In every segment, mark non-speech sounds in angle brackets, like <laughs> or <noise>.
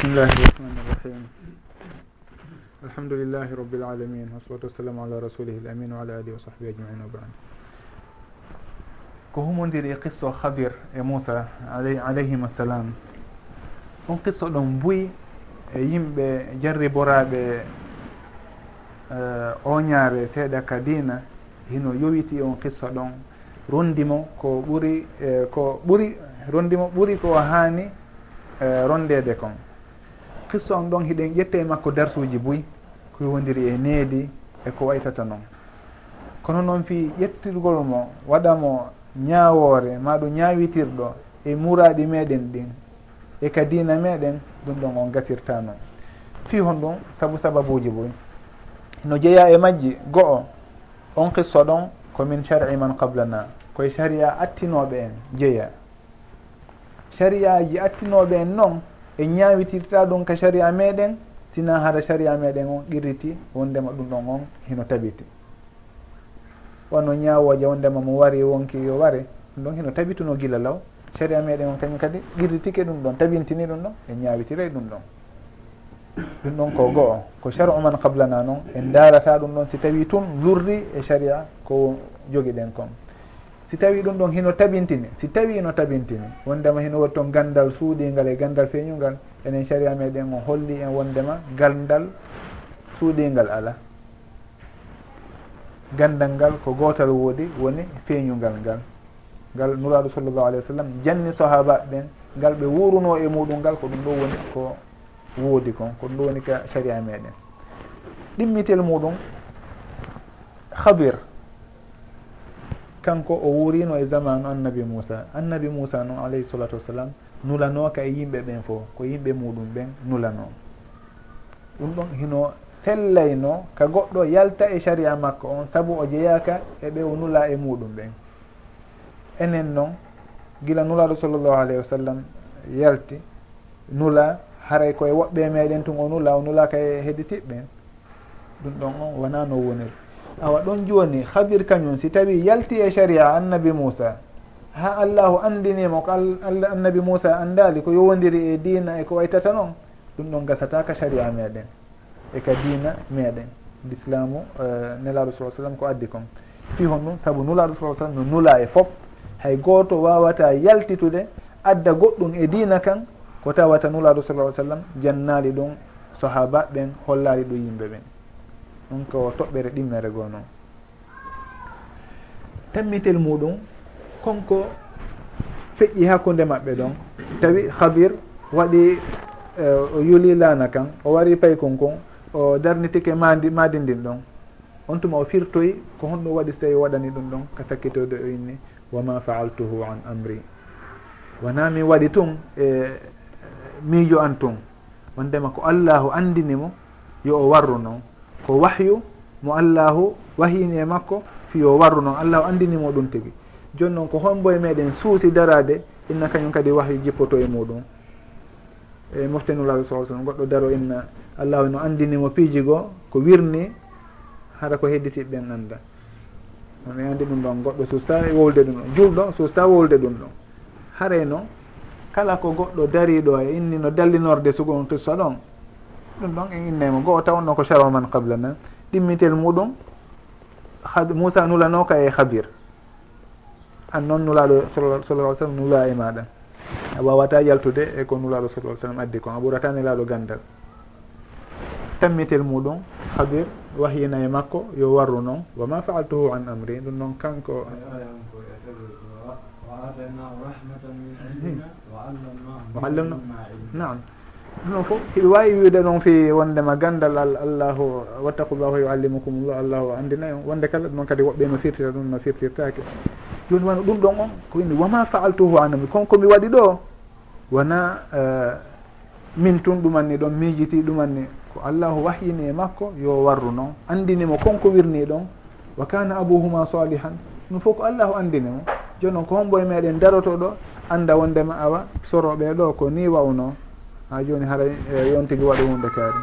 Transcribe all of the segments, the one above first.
بسم الله الرحمن الرحيم الحمد لله رب العالمين والصلاة والسلام wa ala alihi wa آله ajmain wa bad. Ko humodiri e qisso hadir e moussa alayhima salam on qisso ɗon buyi e yimɓe jarriboraɓe eh, oñaare seeɗa ka dina hino yowiti on qisso ɗon. Rondimo ko ɓuri eh, ko ɓuri rondimo ɓuri ko haani eh, rondede kon. qissa on ɗon hiɗen ƴette e makko darsuji buy ko yowdiri e needi e ko waytata noon kono noon fi ƴettirgol mo waɗamo ñawoore maɗum ñawitirɗo e muraɗi meɗen ɗin e ka diina meɗen ɗum ɗon on gasirta noon fi hon ɗum sabu sababuji boy no jeeya e majji go'o on qissa ɗon komin shar'i man qablana koye sharia attinoɓe en jeeya sharia ji attinoɓe en noon e ñawitirta ɗum ka sharia meɗen sina hara sharia meɗen on qirriti wondema ɗum ɗon on hino tabiti. Wano ñawoje wondema mo wari wonki yo ware ɗum ɗon hino tabituno gila law. Sharia meɗen on kañum kadi qirritike ɗum ɗon tabintini ɗum ɗon e ñawitire ɗum ɗon. Ɗum ɗon ko goo ko char man qablana noon en darata ɗum ɗon si tawi tun lurri e sharia ko jogi ɗen kon. si tawi ɗum ɗon hino tabintini si tawi no tabintini wondema hino woni toon gandal suuɗingal e gandal feeñungal enen caria meɗen o holli en wondema gandal suuɗingal ala. Gandal ngal ko gotal woodi woni feeñungal ngal. Ngal nuraɗo sallllahu alayhi wa sallam janni sahaba ɓen ngal ɓe wuruno e muɗum ngal ko ɗum ɗo woni ko woodi kon ko ɗum ɗo woni ka caria meɗen. Ɗimmitel muɗum habir kanko o wurino e zamanu annabi moussa annabi moussa noon alayhi salatu wassalam nulanoka e yimɓe ɓen fof ko yimɓe muɗum ɓen nulano. Ɗum ɗon hino sellayno ka goɗɗo yalta e sharia makko on saabu o jeeyaka e ɓe o nula e muɗum ɓen. Enen noon gila nulaɗo sallllahu alayhi wa sallam yalti nula haray koye woɓɓe meɗen tun o nula o nulaka e hedditiɓɓen ɗum ɗon on wona no woniri awa ɗon joni habir kañum si tawi yalti e sharia annabi moussa ha allahu andinimo ko allah annabi moussa andali ko yowodiri e dina e ko waytata noon ɗum ɗon gasata ka sharia meɗen e ka dina meɗen. L'islamu uh, nelaɗo sa sallam ko addi kon. Fi hon ɗum saabu nulaɗo sa sallam no nula e foof hay goto wawata yaltitude adda goɗɗum e dina kan ko tawata nulaɗo sa sallam jannali ɗum sahaba ɓen hollali ɗum yimɓe ɓen. ɗum ko toɓɓere ɗimmere goo noon tammitel muɗum konko feƴƴi hakkude maɓɓe ɗon. Tawi habir waɗi e, o yuli lana kan o wari pay kon kon o darnitike madi madindin ɗon. On tuma o firtoyi ko honɗum waɗi so tawi o waɗani ɗum ɗon ka sakkitode o inni wama faaltuhu an amri. Wona mi waɗi tun e miijo an tun wondema ko allahu andinimo yo o warru noon ko wahyu mo allahu wahini e makko fiyo warru noon allahu andinimo ɗum tigi. Joni noon ko homboye meɗen suusi darade inna kañum kadi wahyu jippoto e muɗum. E moftenulaɓe sa sallam goɗɗo daro inna allahu no andinimo piiji goo ko wirni hara ko hedditiɓɓen anda mi andi ɗum ɗon goɗɗo susta wolde ɗum ɗon julɗo susta wolde ɗum ɗon. Haray noon kala ko goɗɗo dariɗo e inni no dallinorde sugon on qissa ɗon ɗum ɗon en innaymo goo tawanno ko charo man qablana ɗimmitel muɗum moussa nulanoka e habir an noon nulaɗo sallallah sallam nula e maɗa. A wawata yaltude e ko nulaɗo sallah sallam addi kon a ɓurata nelaɗo gandal. Tammitel muɗum habir wahyina e makko yo warru noon wa ma faaltuhu an amri. Ɗum noon kanko wa allamna naam. ɗum fof hiɓe wawi wiide noon fi wondema gandal allahu wattakullahu yuallimukumullah allahu andinayi on e wonde kala noon kadi woɓɓe no firtira ɗum no firtirtake joni wano ɗum ɗon on ko inni wama faaltuhu anami konkomi waɗi ɗo wona eh, min tun ɗumanni ɗon miijiti ɗumanni ko allahu wahyini e makko yo warru noon andinimo konko wirni ɗon wa kana abuhuma salihan ɗum fof ko allahu andinimo joni noon ko hombo e meɗen daroto ɗo anda wondema awa soroɓe ɗo ko ni wawno ha joni haray e yon tigui waɗa hunde kaari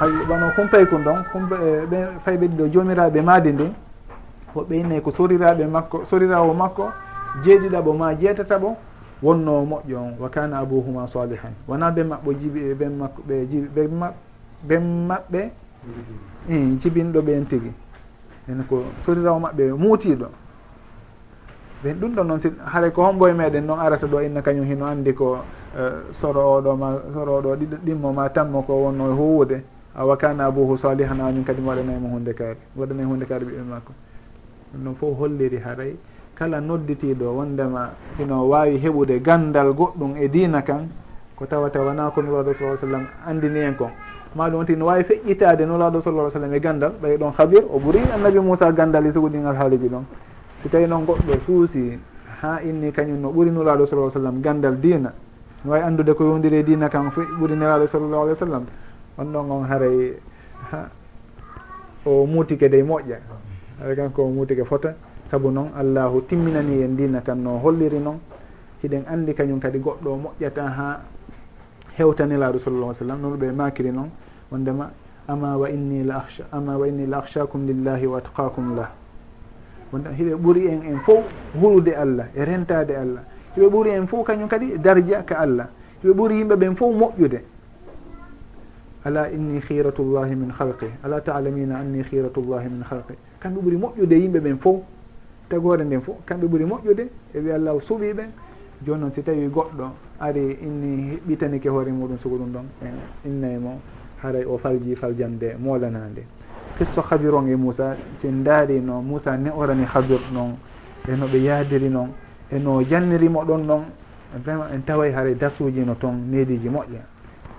hay ɓano humpay kon ɗon kumɓe ɓe fay ɓeɗi ɗo jomiraɓe maadi ndi o ɓeynayi ko soriraɓe makko sorirawo makko jeeɗiɗaɓo ma jeetataɓo wonno moƴƴo on. Wa kana abouhuma salihan wona ɓen maɓɓo jibi e ɓen makko ɓe jibi ɓen ma ɓen maɓɓe i jibinɗo ɓen tigui ene ko sorirawo maɓɓe muutiɗo ɓen ɗum ɗo noon haray ko homboye meɗen noon arata ɗo inna kañum hino andi ko Eh, soro oɗo ma soro oɗo ɗiɗo ɗimmo ma tammo ko wonno e howude awa kana abouhu salihan amin kadi mi waɗanaymo hunde kaari waɗanay hunde kaari ɓiɓɓe makko ɗum ɗon fof holliri haray. Kala nodditiɗo wondema hino wawi heɓude gandal goɗɗum e dina kan ko tawata wona ko nuraɗo sa sallam andini en kon maɗum wonti no wawi feƴƴitade nuraɗo sallah sallam e gandal ɓay ɗon habir o ɓuuri annabi moussa gandal e suguɗingal haaliji ɗon. Si tawi noon goɗɗo suusi ha inni kañum no ɓuuri nuraɗo sa sallam gandal dina ne wawi andude ko yowdiri e dina kan fo ɓuuri nelaɗo sallllahu alih w sallam. On ɗon on haaray <laughs> o muutike dey moƴƴa. Haray kanko o muutike fota. Saabu noon allahu timminani en dina kan no holliri noon. Hiɗen andi kañum kadi goɗɗo moƴƴata ha hewtanelaɗo sallallah sallam. Noon ɓe makiri noon wondema ama wa inni la ahsha ama wa inni la ahchakum lillahi wa atqakum lah. Wonde hiɗe ɓuuri en en fof hulude allah e rentade allah. hiɓe ɓuuri en fof kañum kadi dardia ka allah. Hiɓe ɓuuri yimɓe ɓen fof moƴƴude. Ala inni khiratullahi min halqi ala talamina anni khiratullahi min halqi kamɓe ɓuuri moƴƴude yimɓe ɓen fof tagore nden fof kamɓe ɓuuri moƴƴude. E wi allah suɓi ɓe. Joni noon si tawi goɗɗo ari inni ɓitanike hoore muɗum sugo ɗum ɗon e innayi mo haray o falji faljande molanade qisso habir on e moussa sin daari no moussa ne orani habir noon e no ɓe yaadiri noon. eno jannirimo ɗon noon vraiment en taway haare dasuji no toon nediji moƴƴa.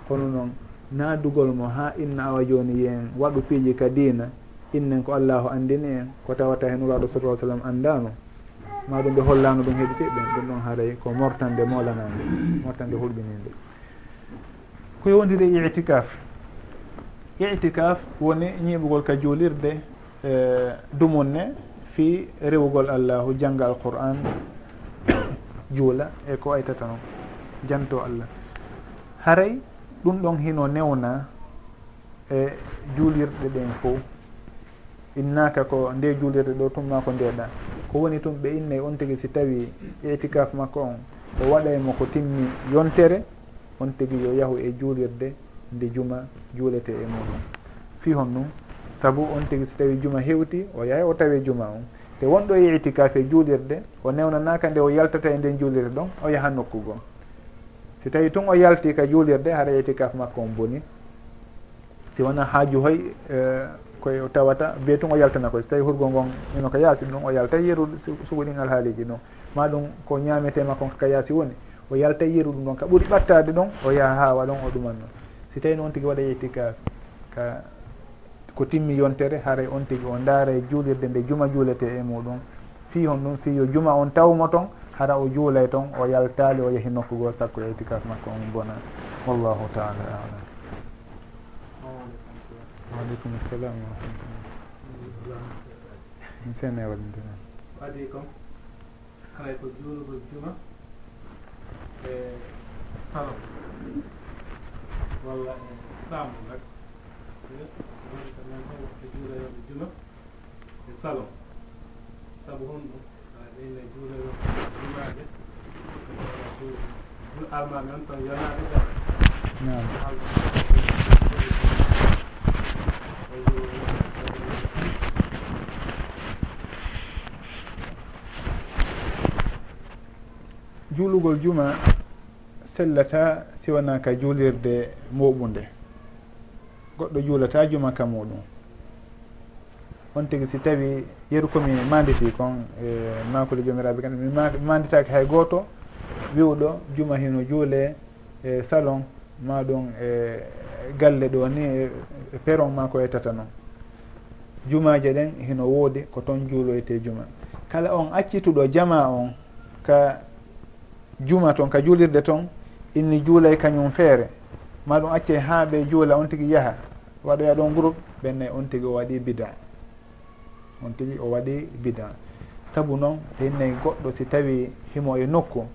Kono noon naadugol mo ha inna awa joni yen waɗu piiji ka diina innen ko allahu andini en ko tawata hen uraɗo sala sallam andano maɗum ɓe hollano ɗum heɓiteɓen ɗum ɗon haaray ko mortande molanande mortande hulɓininde ko yowdiri itikaf itikaf woni ñiɓugol ka juulirde eh, dumunne fi rewugol allahu jangga alqur'an <coughs> juula e ko aytata noon. Janto allah. Haray ɗum ɗon hino newna e juulirɗe ɗen fo innaka ko nde juulirɗe ɗo tumma ko ndeɗa. Ko woni tum ɓe innayi on tigui si tawi itikaf makko on. O waɗaymo ko timmi yontere on tigui yo yahu e juulirde nde juma juulete e muɗum. Fi hon nun saabu on tigui si tawi juma hewti o yahay o tawi juma on. te wonɗo e itikafe juulirde o newnanaka nde o yaltata e nden juulirde ɗon o yaha nokkugo. Si tawi tun o yalti ka juulirde hara itikaf makko on boni si wona haaju hoy e, koye tawata biye tun o yaltana koy so tawi hurgo ngon ino ko yaasi ɗum o yalta yeru sugoɗin alhaaliji ɗum ma ɗum ko ñaametema kon ka yaasi woni o yalta yeru ɗum ɗon. Ka ɓuuri ɓattade ɗon o yaha ha waɗon o ɗuman noon si tawi noon tigui waɗa itikaf ka ko timmi yontere haray on tigi o daara e juulirde nde juma juulete e muɗum. Fii hon ɗum fii yo juma on tawmo toon hara o juulay toon o yaltaali o yehi nokku goo sakko e tikas makko on bona. Wallahu taala alam. Waaleykum salam warahmatullah fene waɗidina adi kom haray ko juulugol juma e salo walla e ɗamu nak kañum hen e juuloyode juma e salon saabu hon ɗeyne juuloyode jumaɓe alma men ton yonaɓe ɓe juulugol juma sellata siwanaka juulirde moɓunde. goɗɗo juulata jumaka muɗum. On tigi si tawi yeru komi manditi kon e makude jomiraɓe kam mi manditaki hay goto wiwɗo juma hino juule e salon maɗum e galle ɗo ni e peron ma ko yetata noon jumaje ɗen hino woodi ko toon juuloyte juma. Kala on accituɗo jama on ka juma toon ka juulirde toon inni juulay kañum feere. Maɗum acce ha ɓe juula on tigi yaha. waɗoya ɗon groupe ɓenne on tigi o waɗi bida. On tigi o waɗi bida. Saabu noon hinnayi goɗɗo si tawi himo e nokku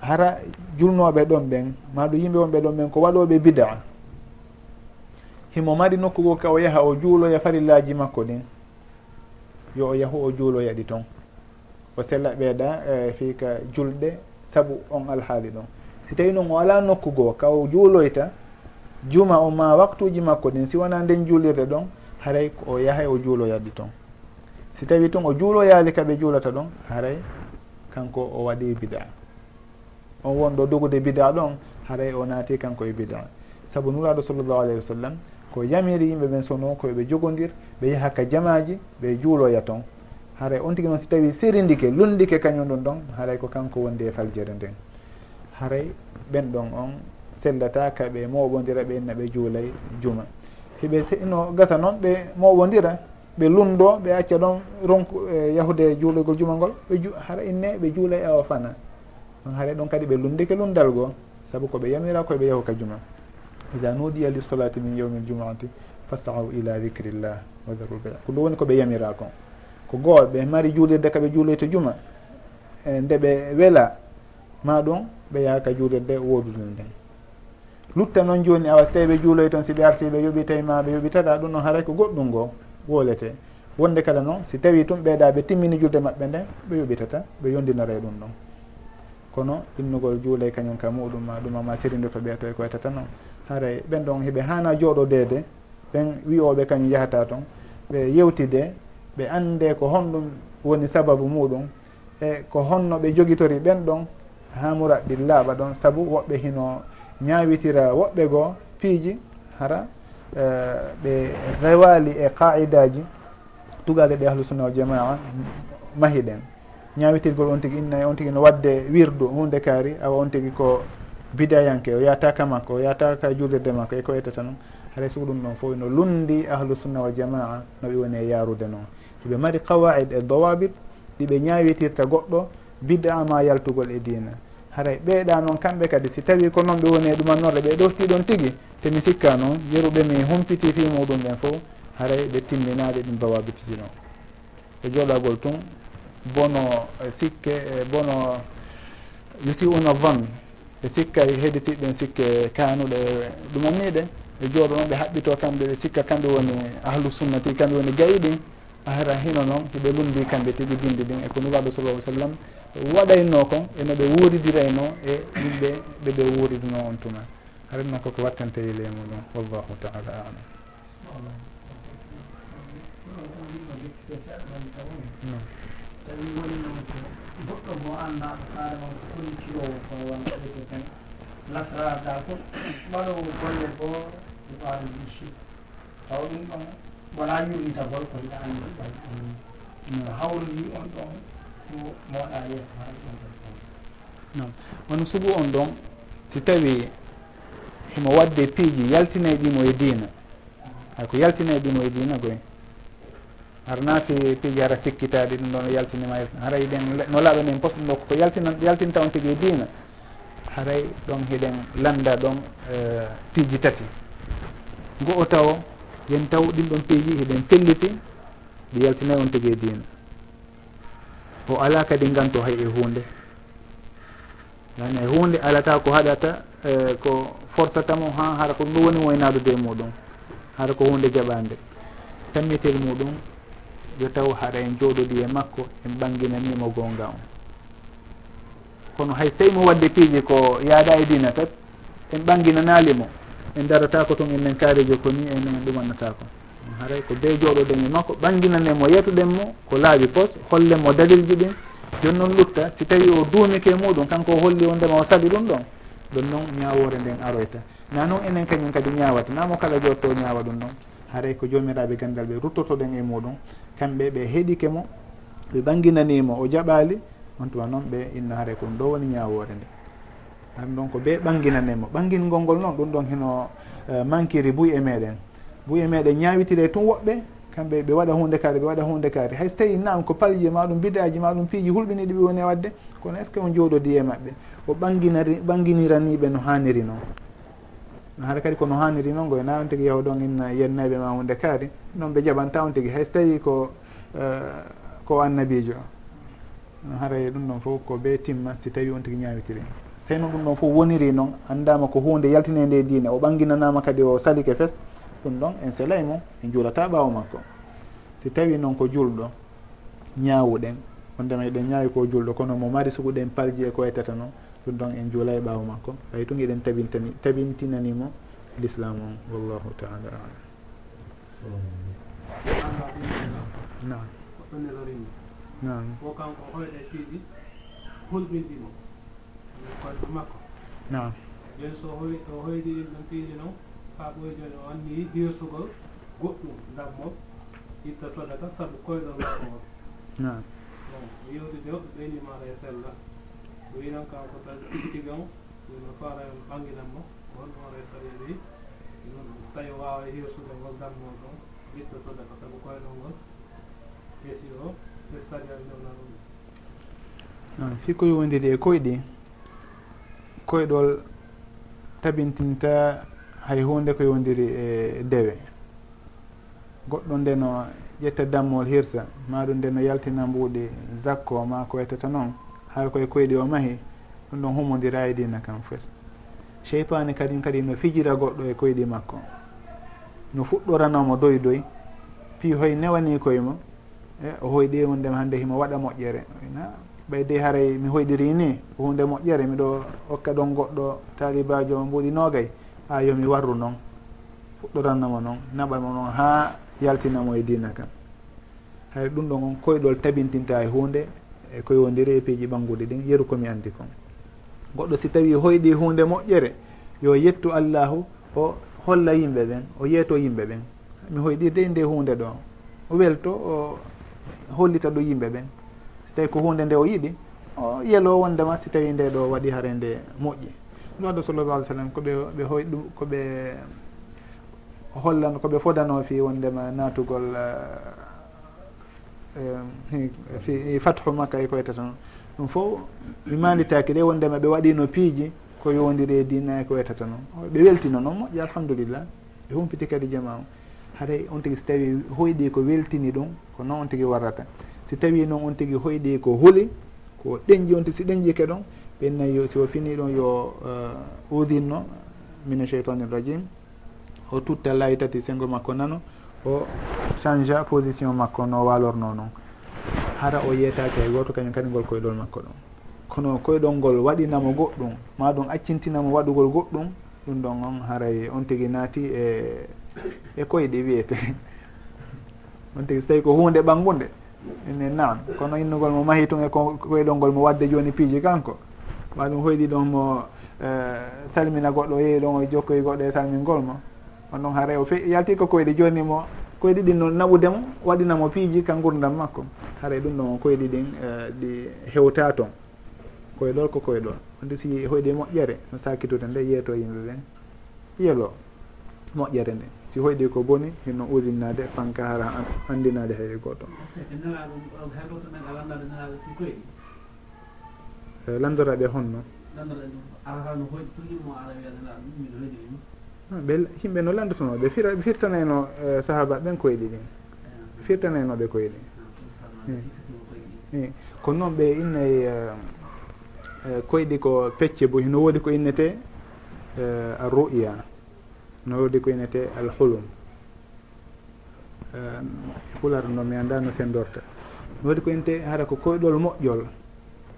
hara julnoɓe ɗon ɓen maɗum yimɓe wonɓe ɗon ɓen ko waɗoɓe bida. Himo mari nokkugo ka o yaha o juuloya farillaji makko ɗin yo o yahu o juuloya ɗi toon o sella ɓeeɗa e fiika julɗe saabu on alhaali ɗon. Si tawi noon o ala nokku goo ka o juuloyta juma o ma waktuji makko ɗin si wona nden juulirde ɗon haray o yahay o juuloyaɗi toon si tawi tun o juuloyaali kaɓe juulata ɗon haray kanko o waɗi bida. On wonɗo dogude bida ɗon haray o naati kanko e bida. Saabu nuraɗo sallllahu alayhi wa sallam ko yamiri yimɓe ɓen sono koyeɓe jogodir ɓe yaha ka jamaji ɓe juuloya toon haray on tigui noon si tawi sirindike lundike kañum ɗum ɗon haray ko kanko wondi e faljere nden. Haray ɓen ɗon on sendataka ɓe moɓodira ɓe no ɓe juulay juma. Hiɓe no gasa noon ɓe moɓodira ɓe lundo ɓe acca ɗon ronku e yahude juuloygol juma ngol ɓe hara inne ɓe juulay awa fana. On haara ɗon kadi ɓe lundike lundal goo saabu koɓe yamira koyeɓe yahu ka juma. Ida nudiya li solati min yawmi ljumaati fasahu ila dicrillah wa daru lbay ko ɗum woni koɓe yamira kon ko goo ɓe mari juulirde kaɓe juuloyto juma e nde ɓe wela ma ɗum ɓe yaha ka juulirde woodude nden lutta noon joni awa so tawi ɓe juuloy toon si ɓe arti ɓe yoɓi tawi ma ɓe yoɓi tata ɗum noon haray ko goɗɗum ngo wolete wonde kala noon si tawi tum ɓeeɗa ɓe timmini julde maɓɓe nden ɓe yoɓitata ɓe yondinare ɗum ɗon kono innugol juulay kañum ka muɗum ma ɗum ama sirindoto ɓe to e koytata noon haray ɓen ɗon heɓe hana jooɗodede ɓen wiyoɓe kañum yahata toon ɓe yewtide ɓe ande ko honɗum woni sababu muɗum. E ko honno ɓe jogitori ɓen ɗon ha muraɗɗi laaɓa ɗon saabu woɓɓe hino ñawitira woɓɓe goo piiji hara e, ɓe rewali e qaidaji tugale ɗe ahlu sunna wal jamaa mahiɗen ñawitirgol on tigui innayi on tigui no wadde wirdu hunde kaari awa on tigui ko bidayanke o yataka makko o yataka julirde makko e ko ettata noon haray sugo ɗum ɗon fof no lundi ahlu sunna wal jamaa no ɓe woni e yarude noon. Hiɓe mari qawaid e dowabit ɗiɓe ñawitirta goɗɗo bid'a ma yaltugol e dina haray ɓeeɗa noon kamɓe kadi si tawi ko noon ɓe woni e ɗumannorde ɓe ɗoftiɗon tigi te mi sikka noon yeruɓe mi humpiti fi muɗum ɓen fof haray ɓe timminaɗe ɗin bawabitiji ɗon e joɗagol tun bono e sikke e bono yusi uno van ɓe sikka e heditiɗen sikke kanuɗe ɗumanniɗe ɓe jooɗo noon ɓe haɓɓito kamɓe ɓe sikka kamɓe woni ahlu sunnati kamɓe woni gayiɗin ahara hino noon hiɓe lundi kamɓe tiɓi bindi ɗin e ko nuraɗo sallah alih sallam waɗayno kon eno ɓe wuuridirayno e yimɓe ɓeɓe wuurirno on tuma. Haɗat noon koko wattante yile e muɗum. Wallahu taala alam. Tawi woni noon ko goɗɗo mo anndaɗo haare on ko ɗum cirowo ko wonɗo tan lasrada ko ɓaɗowo golle goo e ɓaaɗo bisi taw ɗum ɗon wona yurnita gol ko yiɗa anndi ɓay hawru wi on ɗon pour moɗa yeeso ha ɗum non. Wono sugu on ɗon si tawi himo wadde piiji yaltinay ɗimo e diina hay ko yaltinay ɗimo e diina goy hara naati piiji hara sikkitaɗi ɗum ɗon yaltinima e haray ɗen no laaɓa nen posɗum ɗo koko yaltina yaltinta on tigi e diina haray ɗon hiɗen landa ɗon e, piiji tati. Go o taw yen taw ɗin ɗon piiji hiɗen felliti ɗi yaltinayi on tigi e diina. o ala kadi ganto hay e hunde. Yani e hunde alata ko haɗata e, ko forçatamo ha hara ko ɗum woni waynadude muɗum hara ko hunde jaɓande tammitel muɗum yo taw haɗa en jooɗodi e makko en ɓanginanimo gonga on. Kono hay so tawi mo wadde piiji ko yaada e dina tat en ɓanginanalimo en darata ko toon enen kaarijo ko ni enen ɗumannatako haray ko be jooɗoɗen e makko. Ɓanginane mo yetuɗen mo ko laaɓi pos hollen mo dalilji ɗin. Joni noon lutta si tawi o duumike muɗum kanko o holli o ndema o saɗi ɗum ɗon ɗum noon ñawore nden aroyta. Na noon enen kañum kadi ñawata namo kala jotto ñawa ɗum noon? Haray ko jomiraɓe gandal ɓe ruttotoɗen e muɗum. Kamɓe ɓe heeɗike mo ɓe ɓanginanimo o jaɓali on tuma noon ɓe inno haray ko ɗum ɗo woni ñawore nde. An ɗon ko ɓe ɓanginanimo ɓangingol ngol noon ɗum ɗon hino uh, eh, mankiri buy e meɗen. buye meɗen ñawitire tun woɓɓe kamɓe ɓe waɗa hunde kaari ɓe waɗa hunde kaari hay tawi nam ko palije maɗum bidaji maɗum piiji hulɓiniɗi ɓe woni e wadde kono est ce que on jooɗodi e maɓɓe? O ɓanginari ɓanginiraniɓe no haniri noon. Haɗa kadi kono haniri noon goy na on tigui yahu ɗon inna yennaɓe ma hunde kaari noon ɓe jaɓanta on tigui hayso tawi ko eh, ko annabijo no haray ɗum ɗon fof ko ɓe timma si tawi on tigui ñawitiri. Seyno ɗum ɗon fof woniri noon andama ko hunde yaltinede e diine. O ɓanginanama kadi o salike fes ɗum ɗon en selay mo en juulata ɓaawo makko. Si tawi noon ko julɗo ñaawuɗen wondema eɗen ñaawi ko julɗo kono mo mari suguɗen palji e ko waytata noon ɗum ɗon en juula e ɓaawo makko. Hay tun eɗen tabintani tabintinanimo l'islam on wallahu taala alam. Nam nam o kanko hoyɗe tiiɗi hulɓinɗimo koyɗo makko nam jen so hoy o hoydi ɗin ɗon tiiɗi noon faaɓoyde on ni hirsugol goɗɗum ndammo itta sodaka sabu koyɗo makko e on nam bon yewtude o ɓeynimata e sella o wi noon kanko tan tigi tigi on wino faara en ɓanginanmo wonno resare wi ɗum so tawi wawa e hirsude ngol ndammo ɗon itta sodaka sabu koyɗo ngol. Hesi o hessari an ndewna ɗum. Sikko yowndiri e koyɗi koyɗol tabintinta hay hunde ko yowndiri e dewe. Goɗɗo ndeno ƴetta dammol hirsa maɗum ndeno yaltina mbuuɗi zakko ma ko wetata noon har koye koyɗi o mahi ɗum ɗon humodira e dina kam fes. Cheytani kadim kadi no fijira goɗɗo e koyɗi makko. No fuɗɗoranomo doy doy pi hoy newani koyemo e o hoyɗimo ndema hannde himo waɗa moƴƴere. Na ɓeyde haray mi hoyɗiri ni hunde moƴƴere miɗo hokka ɗon goɗɗo talibajo mbuuɗi nogay ha yomi warru noon fuɗɗorannamo noon naɓamo noon ha yaltinamo e dina kam. Hay ɗum ɗon on koyɗol tabintinta e hunde e koye wondiri e piiji ɓangude ɗin yeru komi andi kon. Goɗɗo si tawi hoyɗi hunde moƴƴere yo yettu allahu o holla yimɓe ɓen o yeeto yimɓe ɓen. Mi hoyɗirde nde hunde ɗo o welto o hollita ɗo yimɓe ɓen. Si tawi ko hunde nde o yiɗi o yelo wondema si tawi nde ɗo waɗi hare nde moƴƴi. ɗum addo sallallah alih sallam koɓe ɓe hoy ɗum koɓe hollan koɓe fodano fi wondema natugol eh, fi fathu makka e koyta tan ɗum fof mi manditaki ɗe wondema ɓe waɗino piiji ko yowdiri e dina e ko wetata noon ɓe weltino noon moƴƴi alhamdulillah. Ɓe humpiti kadi jama o. Haray on tigui so tawi hoyɗi ko weltini ɗum ko noon on tigui warrata si tawi noon on tigui hoyɗi ko huuli ko ɗenƴi on tigui si ɗenƴike ɗon ɓen yo si o fini ɗon yo uh, udinno mine cheytani rajim. O tutta layi tati sengo makko nano o change a position makko no walorno noon hara o yeytaki hay goto kañum kadi ngol koyeɗol makko ɗon kono koyeɗol ngol waɗinamo goɗɗum ma ɗum accintinamo waɗugol goɗɗum ɗum ɗon on haray on tigui naati e e koyɗe wiyete. <laughs> On tigui so tawi ko hunde ɓangude ene naam kono innugol mo mahi tun e koyeɗol ngol mo wadde joni piiji kanko ma ɗum hoyɗi ɗon mo eh, salmina goɗɗo o yehi ɗon o jokkoyi goɗɗo e salmingol mo. On ɗon haare o fe yalti ko koyɗi joni mo koyɗi ɗin noon naɓudemo waɗinamo piiji ka gurdam makko. Haare ɗum ɗon koyɗi ɗin ɗi hewta toon koyeɗol ko koyeɗol onde si hoyɗi moƴƴere no sakitude nde yeeto yimɓe ɓe yelo moƴƴere nde. Si hoyɗi ko boni hinno usinnade fanka hara andinade hay goto. Eh, lamdoraɓe honno. Ah, ɓe yimɓe no landotono ɓe fira ɓe firtanayno eh, sahaba ɓen koye ɗiɗin firtanaynoɓe koye ɗin i eh, ko noon ɓe innayi koyɗi ko pecce bo no woodi ko innete arru'ya no woodi ko innete alhulum. Fular no mi anda no fendorta no woodi ko innete hara ko koyɗol moƴƴol.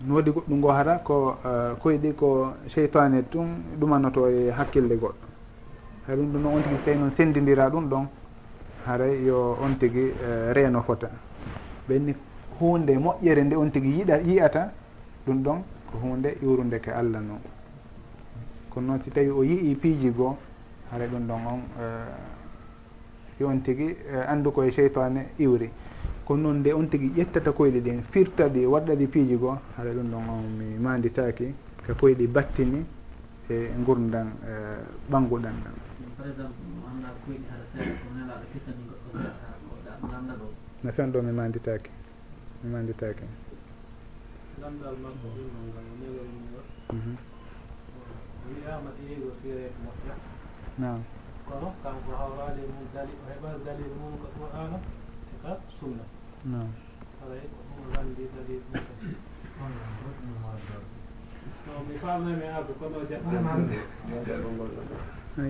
no waɗi goɗɗum ngo hara ko koyɗi ko cheytane tun ɗumanoto e hakkille goɗɗo. Hay ɗum ɗum noon on tigui so tawi noon sendidira ɗum ɗon haray yo on tigui eh, reeno fota. Ɓenni hunde moƴƴere nde on tigui yiɗa yiyata ɗum ɗon ko hunde iwrude ke allah noon kono noon si tawi o yii piiji goo haray ɗum ɗon on eh, yo on tigui andu koye cheytane iwri. ko noon nde on tigui ƴettata koyɗe ɗin firta ɗi waɗɗa ɗi piiji goo haɗa ɗum ɗon on mi manditaki ko koyɗe battini e gurdan e ɓanguɗan ɗan. No fen ɗo mi manditaki mi manditaki landal makko ɗimmo ngam nelol mum ɗo o wiyama eego sireet moƴƴa nam kono kanko hawrade mum dali o heɓa dalil mum ko qur'ana eka sunna.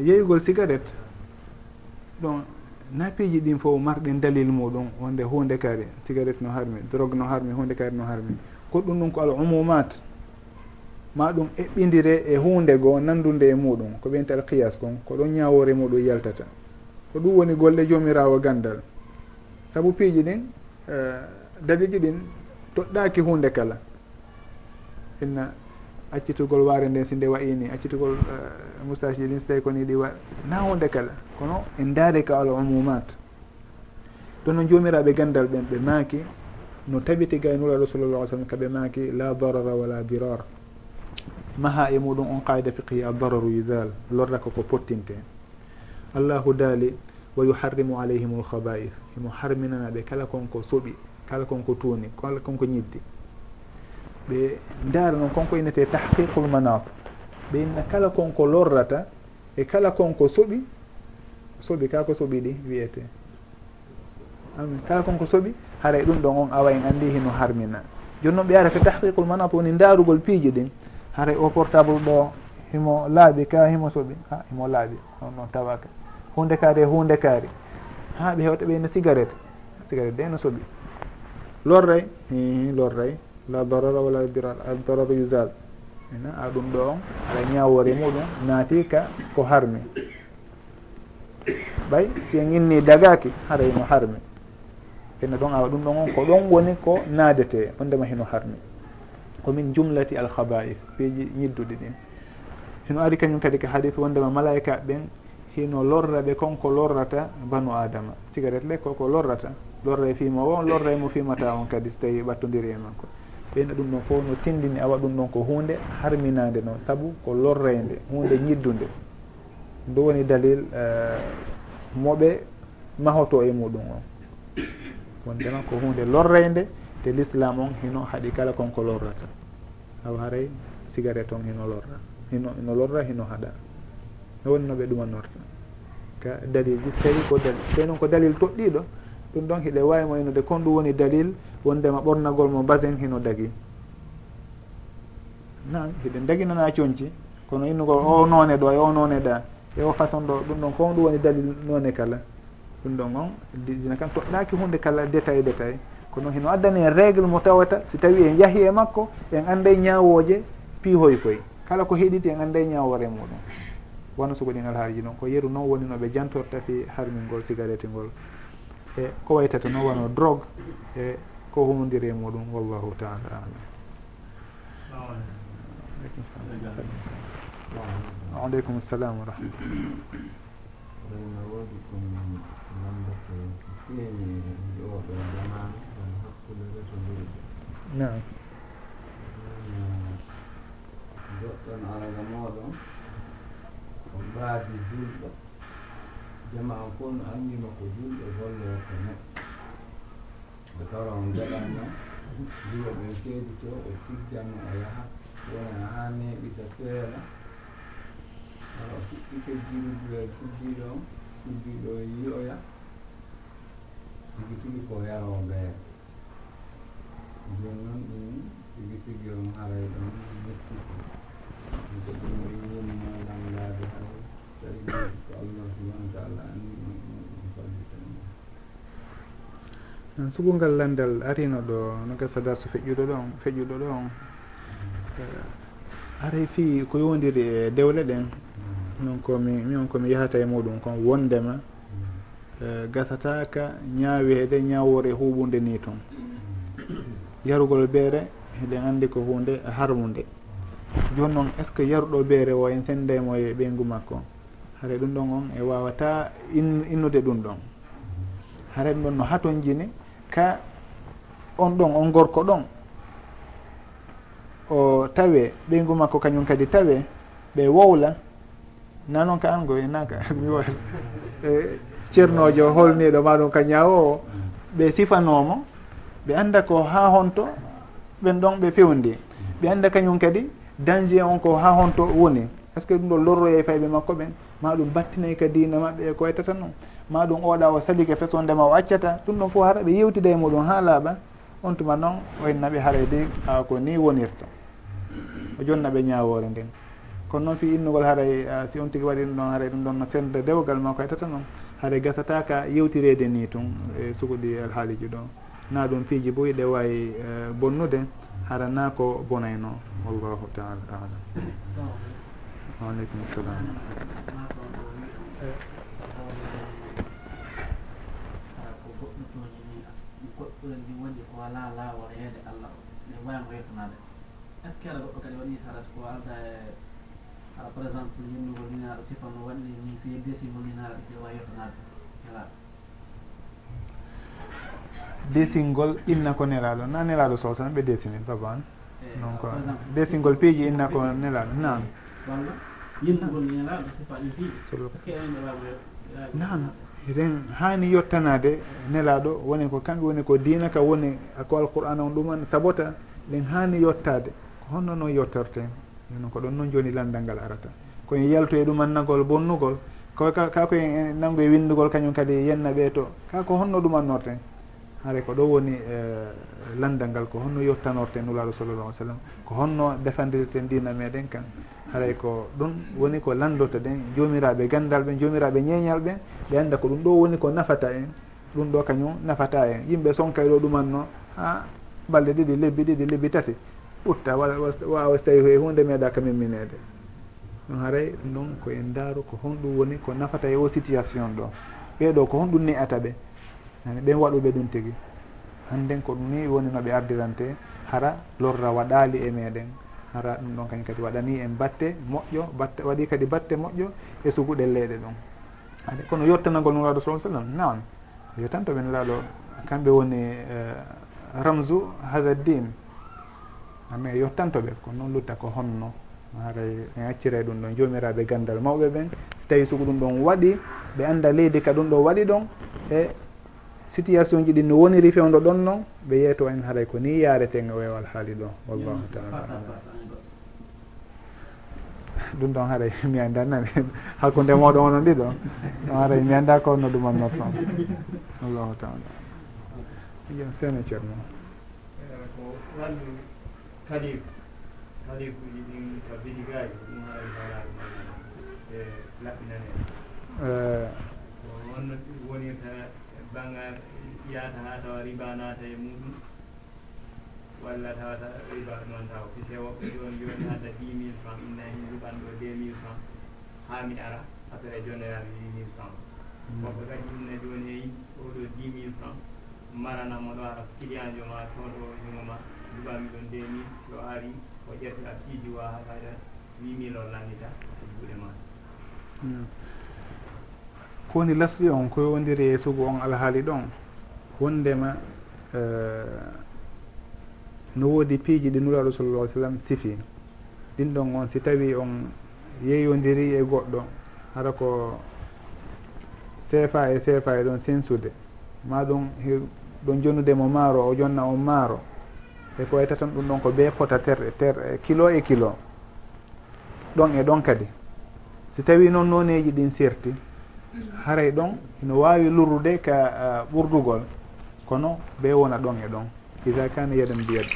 yeyugol cigarette. Ɗon nafiiji ɗin fof marɗin dalil muɗum wonde hunde kadi cigarette no harmi drogue no harmi hunde kadi no harmi. Goɗɗum ɗum ɗum ko al umumat ma ɗum eɓɓidire e hunde goo nandude e muɗum ko ɓeynta al qiyas kon ko ɗon ñawore muɗum yaltata. Ko ɗum woni golle jomirawo gandal. Saabu piiji ɗin Eh, daɗiɗi ɗin toɗɗaki hunde kala. Inna accitugol waare nden si nde wayini accitugol eh, moustache ji ɗin so tawi koni ɗi wa na hunde kala. Kono en daari ka al umumat ɗon no joomiraɓe gandal ɓen ɓe maaki no tabiti gay gaynuraɗo sallallah sallam kaɓe maaki la darara wala dirar maha e muɗum on qaida fiqhi a dararu usal lorra koko pottinte allahu daali wa yuharrimu alayhim lhaba'ith imo harminanaɓe kala konko soɓi kala konko tuuni kala konko ñiddi. Ɓe ndaara noon konko innete tahqiqul manat ɓe inna kala konko lorrata e kala konko soɓi soɓi kala ko soɓi ɗi wiyete. Kala konko soɓi haray ɗum ɗon on awa en andi hino harmina. Joni noon ɓe yarata tahqiqul manat woni ndaarugol piiji ɗin haray o portable ɗo himo laaɓi ka himo soɓi ha himo laaɓi on noon tawaka hunde kaari e hunde kaari. Ha ɓe hewta ɓeyno cigarette. Cigarette de no soɓi lorray lorray la darara wala diral adarara usal ena a ɗum ɗo on. Aɗa ñawore muɗum naati ka ko harmi. Ɓay si en inni dagaki harayno harmi. Ene ɗon awa ɗum ɗon on ko ɗon woni ko naadete ondema heno harmi. Komin jumlati alhaba'if peeji ñidduɗi ɗin. Hino ari kañum kadi ko hadis wondema malaika ɓen hino lorra ɓe konko lorrata banu adama. Cigarette le koko lorrata. Lorra e fima o lorra e mo fimata on kadi so tawi ɓattodiri e makko ɓeyna ɗum ɗon fof no tindini awa ɗum ɗon ko hunde harminade noon saabu ko lorrede hunde ñiddude ndu woni dalil eh, moɓe mahoto e muɗum on. Wondema ko hunde lorrede te l'islam on hino haaɗi kala konko lorrata. Awa haray cigarette on hino lorra. Hino ino lorra hino haɗa. no wonno ɓe ɗumanorta ka dalilji so tawi ko dalil. Tawi noon ko dalil toɗɗiɗo ɗum ɗon hiɗe wawimo moynude kon ɗum woni dalil wondema ɓornagol mo basin hino dagi. Nan hiɗen daginana coñci kono innugol o none ɗo e o none ɗa e o façon ɗo ɗum ɗon kon ɗum woni dalil none kala. Ɗum ɗon on dina kam toɗɗaki hunde kala détail détail. Kono hino addani en régle mo tawata si tawi en yaahi e makko en anday ñawoje piihoy koye kala ko heɗiti en anday ñawore muɗum. wona so goɗinal haariji noon ko yeru noon woni no ɓe jantorta fi harmingol cigarette ngol. E ko waytata noon wono drogue e ko humodiri e muɗum wallahu taala alam. Aleykum salam wa rahmatullah nam goɗɗon alaga moɗon mbaadi julɗo. Jama ko no anndima ko julɗo golloo ko neɗɗo ɓe tora on jaɓanno duro ɓen keedi to ɓe tigganno o yaha wona haa neeɓita seeɗa. Ala fuɗɗike kejjiɗuɗo e fuddiɗo on fuddiɗo e yiyoya tigi tigi ko yaroo mbeen jooni noon ɗum tigi tigi on haray ɗon mettiko Hmm, sugungal landal arino ɗo no gasa darso feƴƴuɗo ɗon feƴƴuɗo ɗon. Eh, aray fi ko yowdiri e dewle ɗen. Non komi mion komi yahata e muɗum kon wondema. Eh, gasataka ñaaweede ñawore e huɓunde ni toon yarugol beere eɗen anndi ko hunde harmunde. Joni noon est ce que yaruɗo beere o en sendaymo e ɓeygu makko? Hara ɗum ɗon on e wawata innude ɗum ɗon. Hara ɗum ɗon no haton jini ka on ɗon on gorko ɗon o tawe ɓeygu makko kañum kadi tawe ɓe wowla na noon ka an goy naka <laughs> mi wa e ceernojo holniɗo maɗum ka ñawo o ɓe sifanomo ɓe anda ko ha honto ɓen ɗon ɓe fewndi ɓe anda kañum kadi danger on ko ha honto woni. Est ce que ɗum ɗo lorroye fayɓe makko ɓen? Ma ɗum battinayi ka dina maɓɓe e ko waytata noon ma ɗum oɗa o salike fesondema o accata. Ɗum ɗon fof hara ɓe yewtida e muɗum ha laaɓa. On tuma noon waynaɓe harayde e a ko ni wonirta. O jonnaɓe ñawore nden. Kono noon fi innugol haray e, si on tigui waɗi ɗum ɗon haray e ɗum ɗon no serde dewgal ma ko tata noon haray gasataka yewtirede ni tun e sukuɗi alhaaliji ɗo. Na ɗum fiiji bo ɗe wawi bonnude hara na ko bonayno. Wallahu taala alam. Waaleykum salam. tooñani ni goɗɗure ndi wonde ko wala laawol heede allah o ne mbawi goytonade est ce que ala goɗɗo kadi waɗi haɗat ko alda e ara par exemple yimnugol ninaɗo sifano waɗni ni so yeddesingol ninaɗo ɗe wawi yettonade ala desingol inna ko nelaɗo na nelaɗo sow tan ɓe desini baba an eh, donc desingol piiji inna ko nelaɗo nan walla yinngol nelaɗo sifa ɗi piiji nan eɗen hani yettanade nelaɗo woni ko kamɓe woni ko dina ka woni ko alqur'an on ɗuman sabota ɗen hani yettade ko honno noon yettorten non ko ɗon noon joni landal ngal arata. Koye yalto e ɗumannagol bonnugol kako koye nangu e windugol kañum kadi yenna ɓe to kako honno ɗumannorten. Haare ko ɗo woni e, landal ngal ko honno yettanorten nulaɗo sallallah alih w sallam ko honno defandirten dina meɗen kan. haray ko ɗum woni ko landota ɗen jomiraɓe gandal ɓe jomiraɓe ñeñal ɓe ɓe anda ko ɗum ɗo woni ko nafata en. Ɗum ɗo kañum nafata en. Yimɓe sonkay ɗo ɗumanno ha balɗe ɗiɗi lebbi ɗiɗi lebbi tati. Ɓutta wawa so tawi e hunde meeɗa ka memminede ɗum haray ɗum ɗon ko en daaru ko honɗum woni ko nafata e o situation ɗo. Ɓeeɗo ko honɗum ni'ata ɓe. Ani ɓen waɗuɓe ɗum tigi. Hannden ko ɗum ni woni no ɓe ardirante hara lorra waɗaali e meɗen. hara ɗum ɗon kañum kadi waɗani en batte moƴƴo batte waɗi kadi batte moƴƴo e suguɗe leyɗe ɗum. Ade kono yottanagol nulaɗo sa sallam nan yotanto ɓen laaɗo kamɓe woni eh, ramzu hada din ami yottantoɓe ko noon lutta ko honno. Haray en accira e ɗum ɗon jomiraɓe gandal mawɓe ɓen. So tawi sugu ɗum ɗon waɗi ɓe anda leydi ka ɗum ɗo waɗi ɗon e situation ji ɗi no woniri fewdo ɗon noon ɓe yeeto en haray ko ni yareten e weewal haali ɗo. Wallahu taala ɗum ɗon haray <laughs> mi andanani hakkude moɗon onon ɗiɗo ɗon haray mi anda ko no ɗumannorton allahu taala. Jam sene ceerno. Ko wan kalif kalif ɗin ka bidigaji ɗum haray halal e laɓɓinane. E, wonno wonirta banggal yahata ha tawa riba naata e muɗum. walla tawata riba noon taw ndewoɓe joni joni hadda dix mille franc inna hen luɓanɗo deux mille franc ha mi ara après e jondoyami huit mille franc mm. wonko kadi inna joni yeyi oɗo dix mille franc maranamo ɗo ara client jo ma toon jungo e ma luɓami ɗon deux mille. So ari o ƴetta piiji wa haɗa huit mille o lannita e juuɗe ma. Ko woni lasɗi on ko yowndiri e sugu on alhaali ɗon. Wondema no woodi piiji ɗi nuraɗo sallallah sallam sifi. Ɗin ɗon on si tawi on yeeyodiri e goɗɗo hara ko seefa e seefa e ɗon sensude. Ma ɗum ɗon jonnude mo maaro o jonna on maaro. E ko wayta tan ɗum ɗon ko be fota ter ter kilo e kilo. Ɗon e ɗon kadi. Si tawi noon nooneji ɗin serti haray ɗon ino wawi lurrude ka ɓurdugol kono be wona ɗon e ɗon. ida كان يدا biyad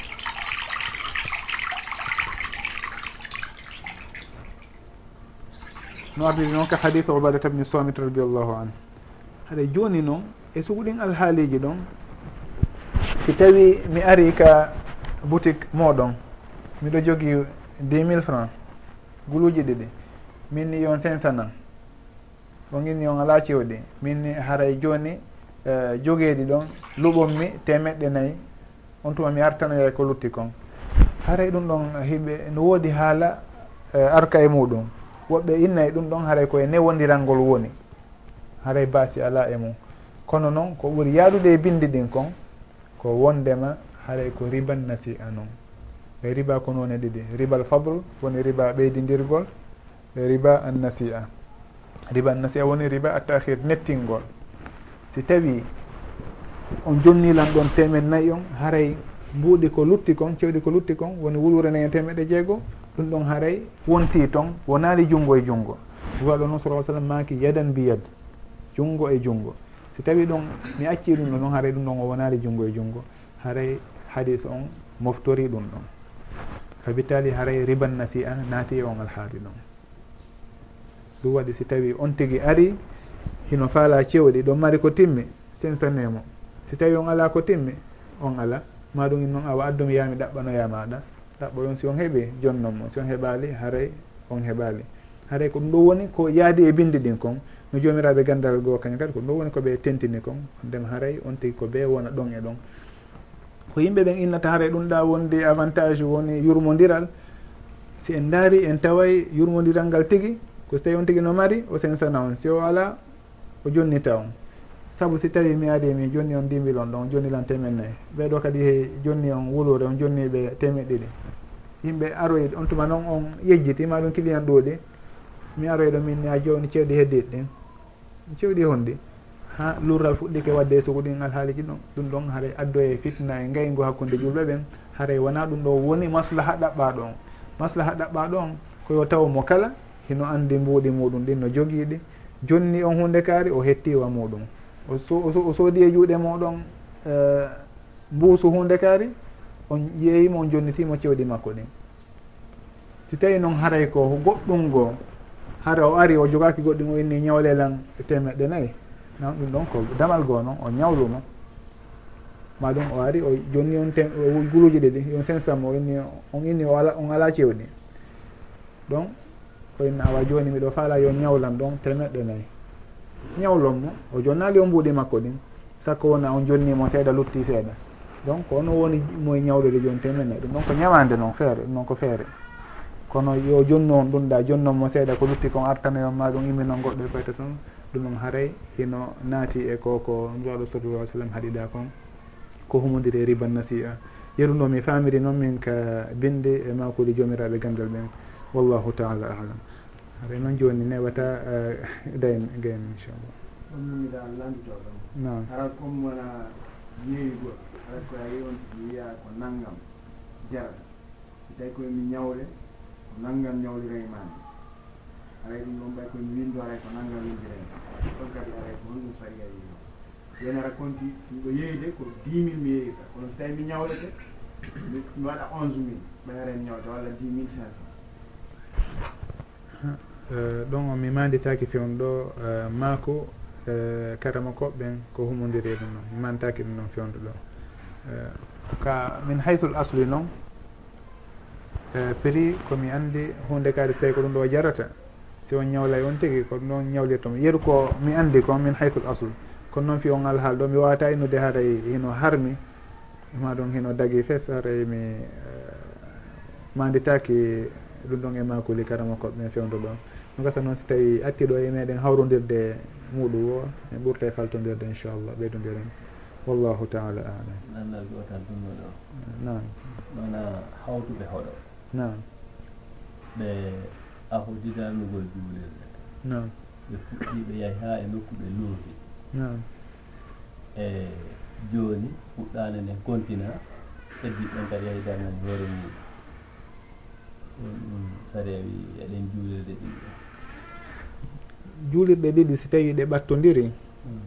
no ardiri noon ka hadith obadata bni somit radiallahu anu haɗa joni noon e suguɗin alhaaliji ɗon si tawi mi ari ka boutique moɗon miɗo jogui dix mille franc guluji ɗiɗi min ni yon cinq cent nan o ginni on ala cewɗi min ni haray joni jogeeɗi ɗon luɓonmi temeɗɗe nayyi on tuma mi artanoya e ko lutti kon. Haray ɗum ɗon himɓe no woodi haala arka e muɗum. Woɓɓe innayi ɗum ɗon haray koye newodiralngol woni. Haray baasi ala e mum. Kono noon ko ɓuri yaaɗude e bindi ɗin kon ko wondema haray ko riban nasi a noon e riba ko noone ɗiɗi. Ribal fabre woni riba ɓeydidirgol e riba an nasi a riba an nasi a woni riba a tahir nettingol. Si tawi on jonnilan ɗon temed nayyi on haray mbuuɗi ko lutti kon cewɗi ko lutti kon woni wulure nayi e temeɗe jeego ɗum ɗon haray wonti toon wonaali junngo e junngo. Waɗo noon sala sallam maaki yadan bi yad junngo e junngo. Si tawi ɗon mi acci ɗum ɗo noon haray ɗum ɗon o wonaali junngo e junngo. Haray hadis on moftori ɗum ɗon. Sabi kabitali haray riban nasi a naati e on alhaali ɗon. Ɗum waɗi si tawi on tigi ari hino faala cewɗi ɗon mari ko timmi sensanemo si tawi on ala ko timmi on ala. Ma in noon awa addumi yami ɗaɓɓanoya maɗa ɗaɓɓo ɗon si on heeɓi jonnon mo si on heɓali haray on heɓali. Haray ko ɗum ɗo woni ko yaadi e bindi ɗin kon. No jomiraɓe gandal goo kañum kadi ko ɗum ɗo woni koɓe tentini kon. Ndema haray on tigi ko ɓe wona ɗon e ɗon. Ko yimɓe ɓen innata haray ɗum ɗa wonde avantage woni yurmodiral. Si en daari en taway yurmodiral ngal tigi ko so tawi on tigi no mari o sensana on. Si o ala o jonnita on. saabu si tawi mi ari mi joni on ndimbilon ɗon jonnilan temen nayyi. Ɓeɗo kadi he jonni on wulure on jonniɓe temeɗ ɗiɗi. Yimɓe aroyde on tuma noon on yejjitima ɗum client ɗuuɗi mi aroyɗo min a joni cewɗi heddiɗ ɗin cewɗi honɗi ha lurral fuɗɗike wadde e sugu ɗin alhaaliji ɗon ɗum ɗon haray addoye fitna e ngayngu hakkude julɓe ɓen. Haray wona ɗum ɗo woni maslaha ɗaɓɓaɗo on maslaha ɗaɓɓaɗo on koyo taw mo kala hino andi mbuuɗi muɗum ɗin no jogiiɗi. Jonni on hunde kaari o hettiwa muɗum. o soodi e juuɗe moɗon e, mbuusu hunde kaari on ƴeewimo on jonnitimo cewɗi makko ɗin si tawi noon haray ko goɗɗum goo hara o ari o jogaki goɗɗum o inni ñawlelan e temeɗɗe nayyi nan ɗum ɗon ko damal goo noon o ñawluma ma ɗum o ari o jonni on tem guluji ɗiɗi yon sen o inni on inni o ala on ala cewɗi ɗon ko inni awa joni miɗo faala yo ñawlan ɗon temeɗɗe nayyi ñawlonga o jonnali o mbuuɗi makko ɗin. Sakko wona on jonnimo seeɗa lutti seeɗa. Donc ono woni moye ñawlude joni temene ɗum ɗon ko ñamande noon feere ɗum noon ko feere. Kono yo jonnu on ɗum ɗa jonnonmo seeɗa ko lutti kon artanoyon ma ɗum immi noon goɗɗo e fayta toon. Ɗum on haaray hino naati e ko ko nuraɗo sallallah ai sallam haɗiɗa kon. Ko humodiri e riban nasi'a yeruɗo mi famiri noon min ka binde e makuli jomiraɓe gandal ɓen wallahu taala alam. haɗay noon joni newata eh, dayn gayn inchallah ɗum miɗa landuto ɗon non ara comme wona ñeyigo ara ko ayi on wiya ko naggam jarata so tawi koyemi ñawle ko naggam ñawlira e aray ɗum ɗon ɓay komi windo aray ko nanngam windiren ɗon kadi aray ko honɗum saria wino yen ara konti miɗo yeyde ko dix mille mi yeyita kono so tawi mi ñawlete mi waɗa onze mille. Ɓay ara mi ñawta walla dix mille cinq cent. Eh, ɗon on mi manditaki fewn ɗo eh, maako eh, karama koɓɓen ko humodiri e ɗum noon. Mi manditaki ɗum noon fewndu ɗo ka min haytul asli noon prix komi andi hunde kadi so tawi ko ɗum ɗo jarata si on ñawlay on tigui ko ɗum ɗon ñawlirtoma yeru ko mi andi ko min haytul aslu kono noon fi on alhaal ɗo mi wawata innude haray e hino harmi ma ɗum hino dagui fes haray e mi manditaki ɗum ɗon e makuli karama koɓɓe fewndu ɗon gasa noon so tawi attiɗo e meɗen hawrodirde muɗum o en ɓurta e faltodirde inchallah ɓeydodirem wallahu taala alam. Nannal gotal ɗumɗo nam wona hawtuɓe hoɗo. Nan ɓe ahojidanugol juulirɗe nan ɓe fuɗɗi ɓe yahi ha e nokkuɓe ɓe nan e joni fuɗɗane nden kontina heddiɓen kadi yahi darnani hoore muɗum. Ɗum ɗum sarewi eɗen juulirde ɗiɗɗo juulirɗe ɗiɗi si tawi ɗe ɓattodiri hmm.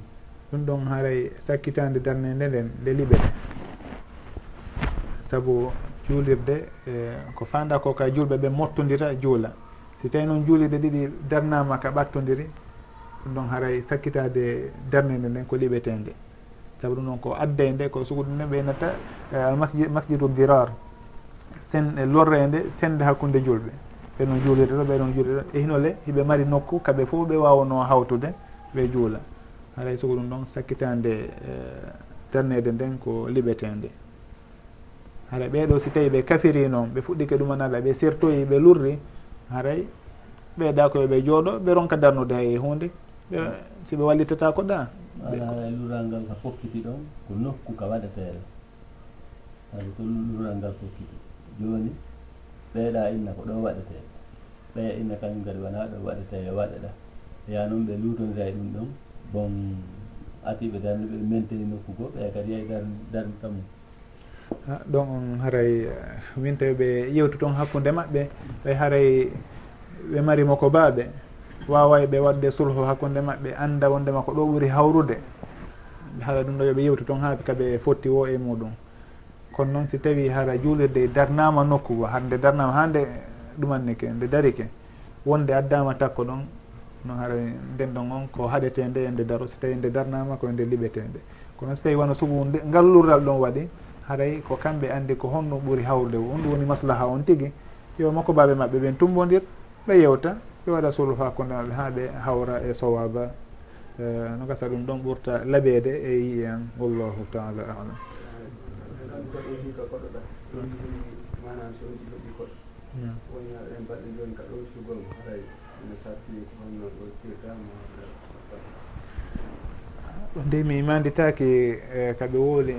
ɗum ɗon haray sakkitande darde nde nden nde liɓete saabu juulirde e ko fanda ko ka julɓe ɓe mottodira juula. Si tawi noon juulirɗe ɗiɗi darnama ka ɓattodiri ɗum ɗon haray sakkitade darde nde nden ko liɓetende. Saabu ɗum ɗon ko adday nde ko sugu ɗum ɓeynata e, almasjid masjidul dirar sen e lorre nde sende hakkude julɓe ɓeɗon juulirde ɗo ɓeɗon juulirde ɗo. E hinole hiɓe mari nokku kamɓe fof ɓe wawano hawtude ɓe juula. Haray e sogo ɗum ɗon sakkitande e, darnede nden ko liɓetende haray ɓeɗo si tawi ɓe kafiri noon ɓe fuɗɗike ɗumanala ɓe sertoyi ɓe lurri haray ɓeyda koye ɓe jooɗo ɓe ronka darnude hay hunde ɓe si ɓe wallitata ko ɗa lural ngal ka fokkiti ɗon ko nokku ka waɗa feere. Sabu ko lural ngal fokkiti joni ɓeeɗa inna ko ɗo waɗetee ɓeya inna kañum kadi wona ɗo waɗete e waɗeɗa ya noon ɓe lutondira e ɗum ɗon bon atiɓe darde ɓe menteni nokku go ɓeya kadi yay darde tamum ɗon on haray min tawi ɓe yewtu toon hakkude maɓɓe ɓe haray ɓe marimo ko baaɓe waway ɓe wadde sulhu hakkude maɓɓe anda wondema ko ɗo ɓuuri hawrude. Haɗa ɗum ɗo yoɓe yewtu toon haaɓe kaɓe fotti wo e muɗum. Kono noon si tawi hara juulirde darnama nokku go hande darnama hande ɗumannike nde darike wonde addama takko ɗon no hara ndendon on ko haɗetende e nde daro so tawi nde darnama koye nde liɓetende. Kono so tawi wona sugu ngallurdal ɗon waɗi haray ko kamɓe andi ko honɗum ɓuuri hawrude on ɗum woni maslaha on tigui yo makko baɓe mabɓe ɓen tumbodir ɓe yewta ɓe waɗa sulhu hakkude mabɓe ha ɓe hawra e sowaba e, no gasa ɗum ɗon ɓurta laɓede e yi en wallahu taala alam. Manam so oɗi loɓi koɗo joni ka ɗo sugol mo haray ene satti ko honno ɗo tirtama e, ɗo nde mi imanditaki ka ɓe wooli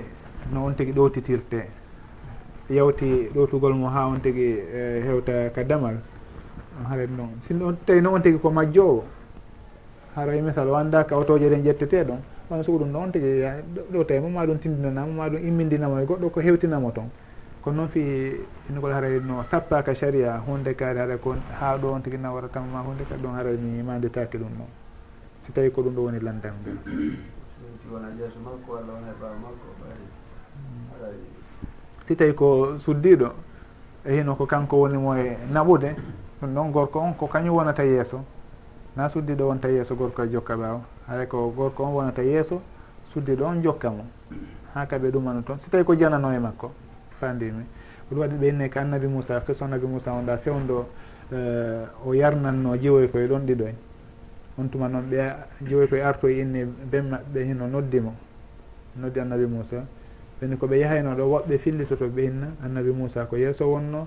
no on tigui ɗowtitirte yawti ɗowtugol mo ha on tigui e, hewta ka damal. Haray noon sino tawi noon on tigui ko majjo o haray misal o anda ka otoje ɗen ƴettete ɗon. On sugu ɗum ɗo on tigui ɗo tawi moma ɗum tindinanama ma ɗum immindinamo e goɗɗo ko hewtinamo toon kono noon fi inugol haray no sappaka saria hunde kaari haɗa ko ha ɗon tigui nawara kam ma hunde kadi ɗon haray mi mandetake ɗum ɗon si tawi ko ɗum ɗo woni landam. Ngal si tawi ko suddiɗo e hino ko kanko woni mo e naɓude ɗum ɗon gorko on ko kañum wonata yeeso. Na suddiɗo wonta yeeso gorko e jokka ɓaawa haɗa ko gorko on wonata yeeso suddiɗo on jokka mo. Ha kaɓe ɗumano toon si tawi ko janano e makko fandimi ɗum waɗi ɓenne ko annabi moussa qissa annabi moussa on ɗa fewndo eh, o yarnanno jiwoy koye ɗon ɗiɗoy on tuma noon ɓe jiwoy koye artoye inni ben maɓɓe hino noddimo noddi annabi moussa. Ɓeni koɓe yahayno ɗo woɓɓe fillitoto ɓe hinna annabi moussa ko yeeso wonno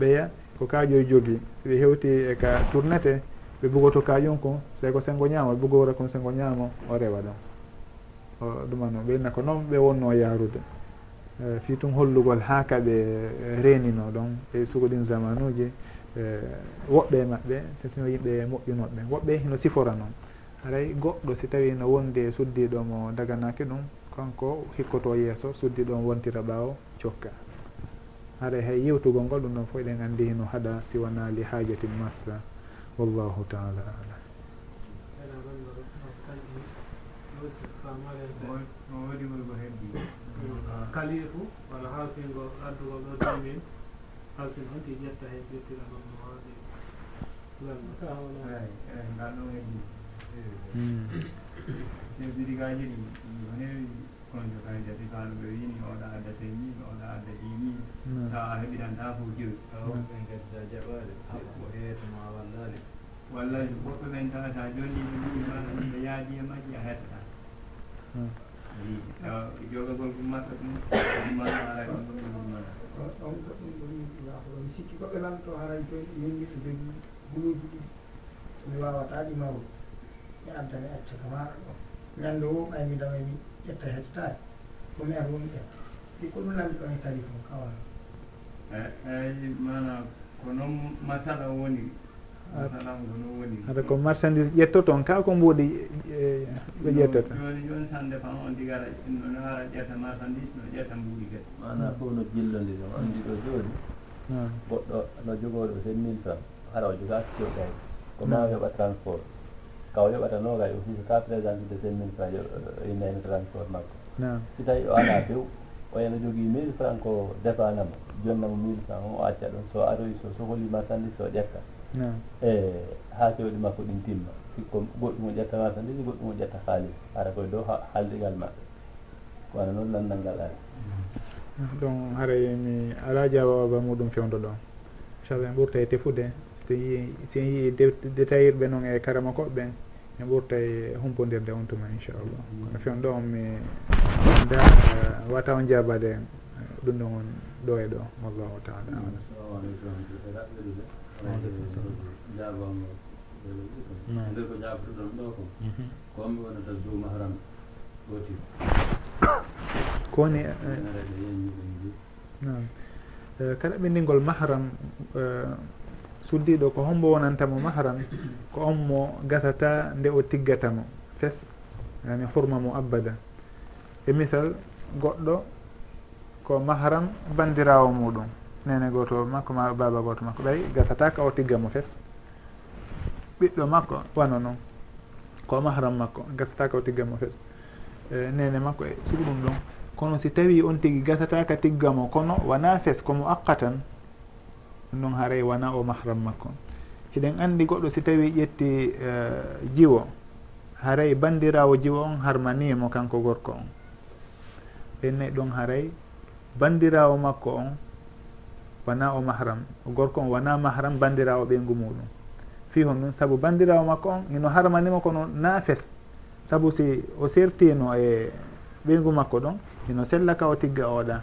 ɓeya ko kaaƴoy e jogui so ɓe hewti e ka tournete ɓe bugoto kaƴum ko sey ko sengo ñaamo ɓe bugora kon sengo ñaamo o rewa ɗon. O ɗumano ɓe inna ko noon ɓe wonno yarude Eh, fi tum hollugol ha kaɓe eh, renino ɗon e sugo ɗin zamanuji eh, woɓɓe e maɓɓe so yimɓe moƴƴunoɓe woɓɓe hino sifora noon aray goɗɗo si tawi no wondi e suddiɗo mo daganaki ɗum kanko hikkoto yeeso suddiɗo mo wontira ɓaawo cokka. Aray hay yewtugol ngol ɗum ɗon fo eɗen andi hino haɗa si wona li hajatin massa. Wallahu taala alam. No waɗigol wolgo heddi. kalifu walla hawtingo addugo ɗo damin hawtin on ti ƴetta hen ƴettira ɗum no waɗi ngal ɗon eji sewdiri ga jiɗi o heewi kono joka jati kaaluɓe wini oɗa adda teñi oɗa adda ɗini hmm. tawa a heɓitanta fo jiri tawaɓe hmm. gadda jaɓade haɓɓo heetoma wallade wallay woɓɓe ɓen tawata joni ɓe ɗi maɗa ɗe yaadi e majji a hettata hmm. joga gonko makka ɗum ɗummaa ala ɗum ɗum mana on ko ɗum ko mi sikki koɓe lanto haray joni min mbiɗo jogi guluuji ɗiɗi mi wawata ɗimawru mi adda mi acca ka maɗa ɗo ñande wo ɓay mi dawa mi ƴetta hettotaki komi ar woni ƴetta ɗi ko ɗum nanndi ɗon e tari fo kawano eyi mana ko noon masala woni haɗa ko marchandise ƴetto toon kala ko mbuuɗi ɓe e ƴettata? Joni joni tan dépend on ɗi no ɗo hara ƴetta marchandise no ƴetta mbuuɗi kadi. Mana fof no jillodiri on andi ɗo joni goɗɗo no jogoɗo sen mille franc hara o joga coɗay ko ma yoɓa transport. Ka o yoɓata nogay o fiso ka présente de sen mille franc innani transport makko. Si tawi o ala few o yana jogii mille franc ko dépendanmo jonnamo mille franc o o acca ɗon so aroyi so sohli marchandise o ƴetta. e ha cewɗi makko ɗin timma. Sikko goɗɗum o ƴetta wasandiji goɗɗum o ƴetta haalis. Ara koye dow haaldigal maɓɓe. Kono noon lanndal ngal ari ɗon haray mi ala jawaba muɗum fewdo ɗon. Sabu en ɓurta e tefude. So yii si en yii détaillirɓe noon e karama koɓɓen en ɓurta e humpodirde on tuma inchallah. Kono fewn ɗo on mi da eh, wata on jabade eh, ɗum ɗon on ɗo e ɗo wallahu taala alam. jaabama nde ko jaabotoɗon ɗo ko komɓe wonata eh, juuma haram gooti eh, kowoni kala ɓinndingol mahram eh, suddiɗo ko hombo wonantamo mahram ko on mo gasata nde o tiggatamo fes yani hurma mo abada. E misal goɗɗo ko mahram bandirawo muɗum. nene goto makko ma baba goto makko. Ɓay gasataka o tigga mo fes. Ɓiɗɗo makko wano noon ko mahram makko gasataka o tigga mo fes. E, nene makko e sugu ɗum ɗon. Kono si tawi on tigui gasataka tigga mo kono wona fes komo aqqa ɗum ɗon haray wona o mahram makko. Hiɗen andi goɗɗo si tawi ƴetti e, jiwo haray bandirawo jiwo on harmanimo kanko gorko on. Ɓennayi ɗon haray bandirawo makko on wona o mahram? Gorko on wona mahram bandirawo ɓeygu muɗum. Fi hon ɗum saabu bandirawo makko on ino harmanimo kono naafes saabu si o sertino e ɓeygu makko ɗon ino sellaka o tigga oɗa.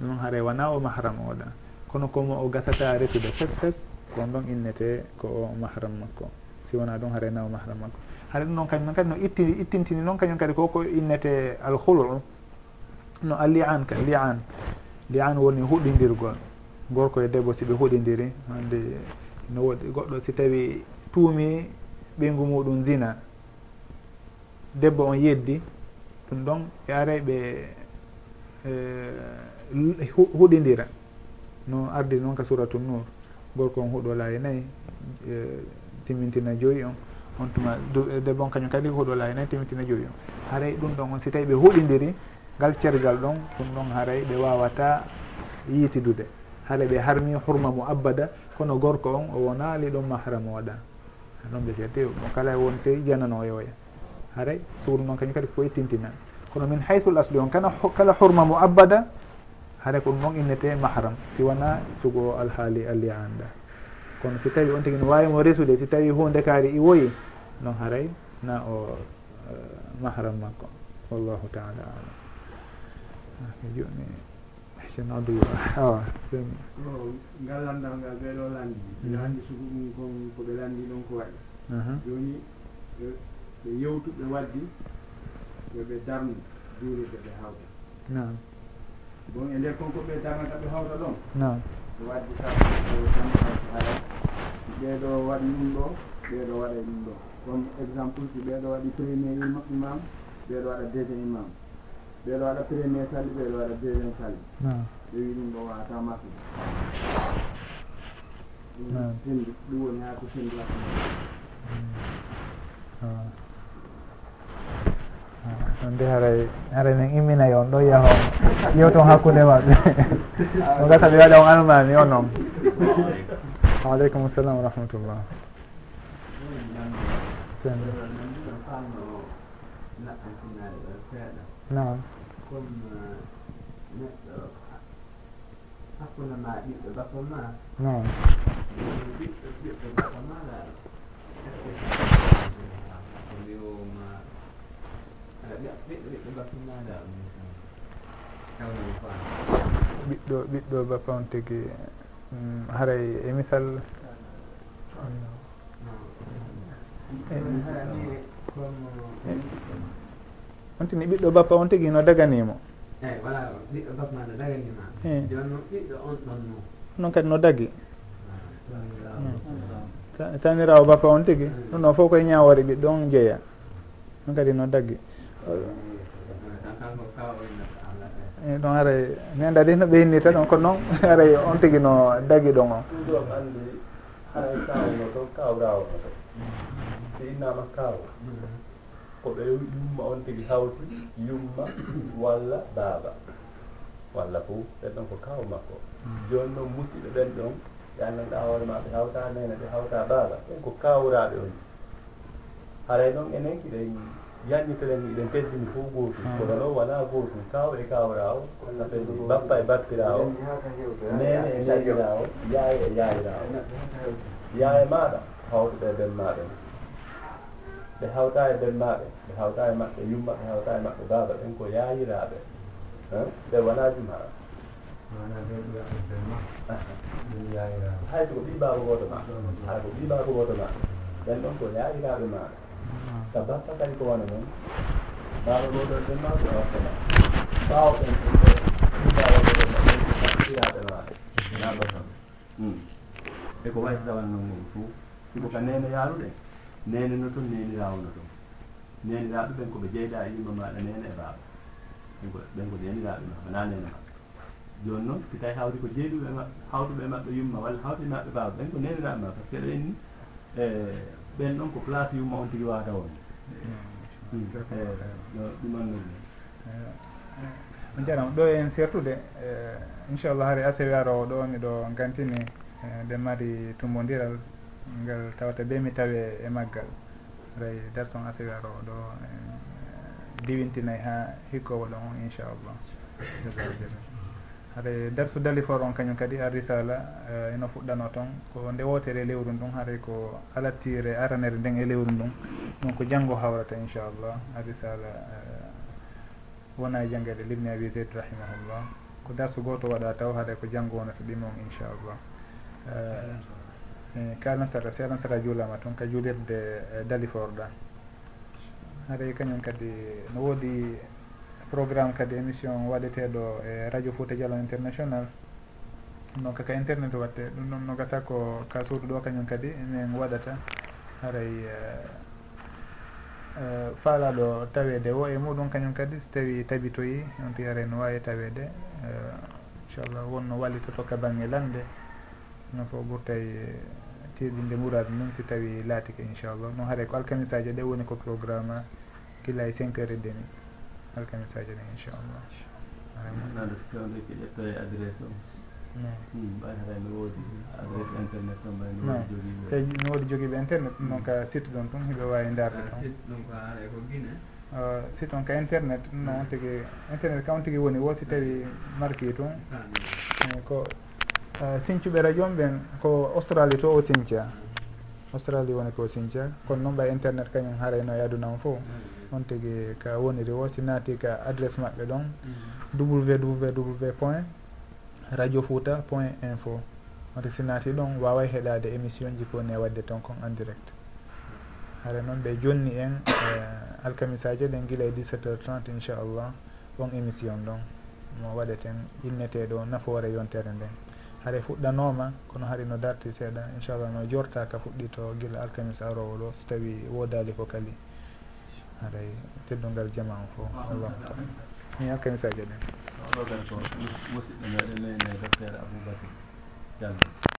Ɗum haara wona o mahram oɗa. Kono komo o gasata retude fes fes kon ɗon innete ko o mahram makko. Si wona ɗum haara na o mahram makko. Haɗa ɗum noon kañum kadi no itti ittintini noon kañum kadi koko innete alhulul no allian ka lian. Lian woni huɗɗidirgol gorko e debbo si ɓe huɗidiri hande no woɗi goɗɗo si tawi tuumi ɓeygu muɗum zina debbo on yeddi ɗum ɗon e ɓe aray ɓe huɗidira. No ardi noon ka suratu nour gorko on huuɗo laawi nayyi e, timmintina joyi on. On tuma e debbo on kañum kadi huuɗo laawi nayyi timmintina joyi on. Haray ɗum ɗon on si tawi ɓe huɗidiri ngal cergal ɗon ɗum ɗon haray ɓe wawata yiitidude. haala ɓe harmi hurma mo abbada kono gorko on o wonaali ɗon mahrama waɗa noon mbiyete mo kala wonte janano yoya. Haray suuru noon kañum kadi foye tintina. Kono min haysul asli on kana kala hurma mo abbada haɗa ko ɗum ɗon innete mahram si wona sugo alhaali alli anda kono si tawi on tigi no wawimo resude si tawi hunde kaari iwoyi noon haray na o eh, mahram makko. Wallahu taala alam. Ah, Juɗni sen adu awa sen ngal landal ngal ɓeeɗo landi. Mbiɗa mm-hmm. anndi sugu ɗum kon ko ɓe landi ɗon ko waɗi. Mm-hmm. Joni ɓe yewtuɓe waddi yoɓe darnu juulirde ɓe hawta. Nam bon e nder konko ɓe darnata ɓe hawta ɗon? Nam ɓe waddi saaa ɓeeɗo waɗi ɗum ɗo ɓeeɗo waɗa ɗum ɗo. Comme exemple uji ɓeeɗo waɗi premier imam ɓeeɗo waɗa deuxiéme imam. ɓeeɗo waɗa premier kali ɓeeɗo waɗa deuxiéme kali ɓe wi ɗum ɗo wata makko sendi ɗum woni ha ko sendi wakko hmm. ah. ah, on nde haray haray min imminay on ɗo yaha on. Yewton hakkude maɓɓe. O gasa ɓe waɗa on almami o noon waaleykum salam wa rahmatullah. Nam comme eh, neɗɗo hakkunde ma ɓiɓɓe bakko ma. Ɓiɓɓe ɓiɓɓe bakko maɗa ko mbiyoma ɓiɗɗo ɓiɓɓe bakko maɗa ɓiɗɗo ɓiɗɗo bappa on tigi mm, haray e misal comme on tini ɓiɗɗo bappa on tigi no daganimo. Eh, Eyyi voilà ɓiɗɗo bappa ma no daganima. Eh. Joni noon ɓiɗɗo on ɗon no. Noon kadi no dagui ah, eh, tanirawo. Bappa on tigi. Ɗum ɗon fof koye ñawore ɓiɗɗo on jeeya. Ɗum kadi no dagui daggi ɗon aray mi annda de no ɓeynirta ɗon kono noon <laughs> aray on tigi no dagui ɗon on. Ɗum andi hay kawno to kawrawo to. So innama kaw ko ɓe yumma on tigi hawti yumma walla baaba. Walla fo ɓen ɗon ko kaw makko. Joni noon musidɓe ɓen ɗon ɓe anndanɗa hoore ma ɓe hawta nene ɓe hawta baaba. Ɓen ko kawraɓe on. Haray noon enen kiɗen yanñitoren iɗen teddini fof gootum. Hmm. Kono noon wona gootum kaw e kawrawo o bappa e bappirawo nene e nanira yaye e yayirawo yaye maɗa hawtoɗe ben maɗen ɓe hawta e ben maɓen ɓe hawta e maɓɓe yumma ɓe hawta e maɓɓe baaba ɓen ko yaayiraaɓe ɓe wona jum hay ko ɓi baaba gooto ma. Hay ko ɓi baaba gooto ma. Ɓen ɗon ko yaayiraaɓe ma. Ka bappa kadi ko wona noon baaba gooton ɗen ma. Ko wattama ɓaawo ɓen ɗo ɓi baaba gooton ma. Na batam hmm. e ko waytatawan noon mum fuu. Siko ka nene yaaruɗe nene no toon nene yaawno toon neniraɓe ɓen koɓe jeyɗa e yimma maɗa nena e baaba ɓen ko neniraɓe ma wona nena e maɓɓe joni noon so tawi hawti ko jeyɗuɓe e maɓɓe hawtuɓe e maɓɓe yumma walla hawti maɓɓe baaba ɓen ko neniraɓe ma par ce que ɗo enni e ɓen ɗon ko place yumma on tigi wawata wonde ɗuman on jarama ɗo en sertude inchallah haari asewi arowo ɗo miɗo gantini nde mari tummodiral ngal tawata be mi tawe e maggal. ray darson asigar o ɗo eh, diwintinayi ha hikkowo ɗon on inchallah. Jasahu haɗa e darsu dalifor on kañum kadi ha risala eh, eno fuɗɗano toon. Ko nde wotere e lewru ndun haɗay ko alattire aranere nden e lewru ndun ɗum ko janggo hawrata inchallah ha risala eh, wona e janggede libni abi zeyd rahimahullah. Ko darsu goto waɗa taw haɗay ko janggo wonata ɗimon inchallah. Eh, ko alan sara si alan sara juulama toon ka juulirde eh, daliforɗa haray kañum kadi no woodi programme kadi émission waɗeteɗo e radio fouta dialo international. Donc ka internet watte ɗum ɗon no gasa ko ka suudu ɗo kañum kadi min waɗata. Haray eh, faalaɗo tawede wo e muɗum kañum kadi so tawi tabitoyi on ti haray no wawi tawede inchallah wonno wallitoto ka banggue lande no fo ɓurtay teeɗinde ɓuuraade noon si tawi laatike inchallah. Noon haaɗay ko alkamisaji ɗe woni ko programme gila e cinq heures et demi alkamisaji ɗe inchallah. Fewde ko ƴettoye adresse o. Ɓayatano hmm, woodi adresse internet ɗon ɓay no woodi jogiiɓe. Eyi no woodi jogiiɓe internet ɗum noon ka site ɗon tun hiɓe wawi darde ɗon. Ah, site on ka internet ɗum noon on tigi internet ka on tigui woni wo si tawi marquis tun eh, ko Eh, sincuɓe radio m ɓen ko australie to o sinthia? Australie woni ko sinthia. Kono noon ɓay internet kañum harayno e aduna on fof on tigi ka woniri o si naati ka adresse maɓɓe ɗon. www point radio fouta point info. Wonte si naati ɗon waway heɗade émission ji ko foni e wadde toon kon en direct. Hara noon ɓe jonni en eh, alkamisaji ɗen guila e 17 heures 30 inchallah. On émission ɗon. Mo waɗeten inneteɗo nafoore yontere nden. haare fuɗɗanoma kono haari no darti seeɗa inchallah no jorta ka fuɗɗi to guila alkamis arowo ɗo so tawi wodali ko kali haray teddungal jama on fo allahu taala mi alkamisa ɗen oɗo kadi ko musidɗo meɗen nene docteur aboubacry diallo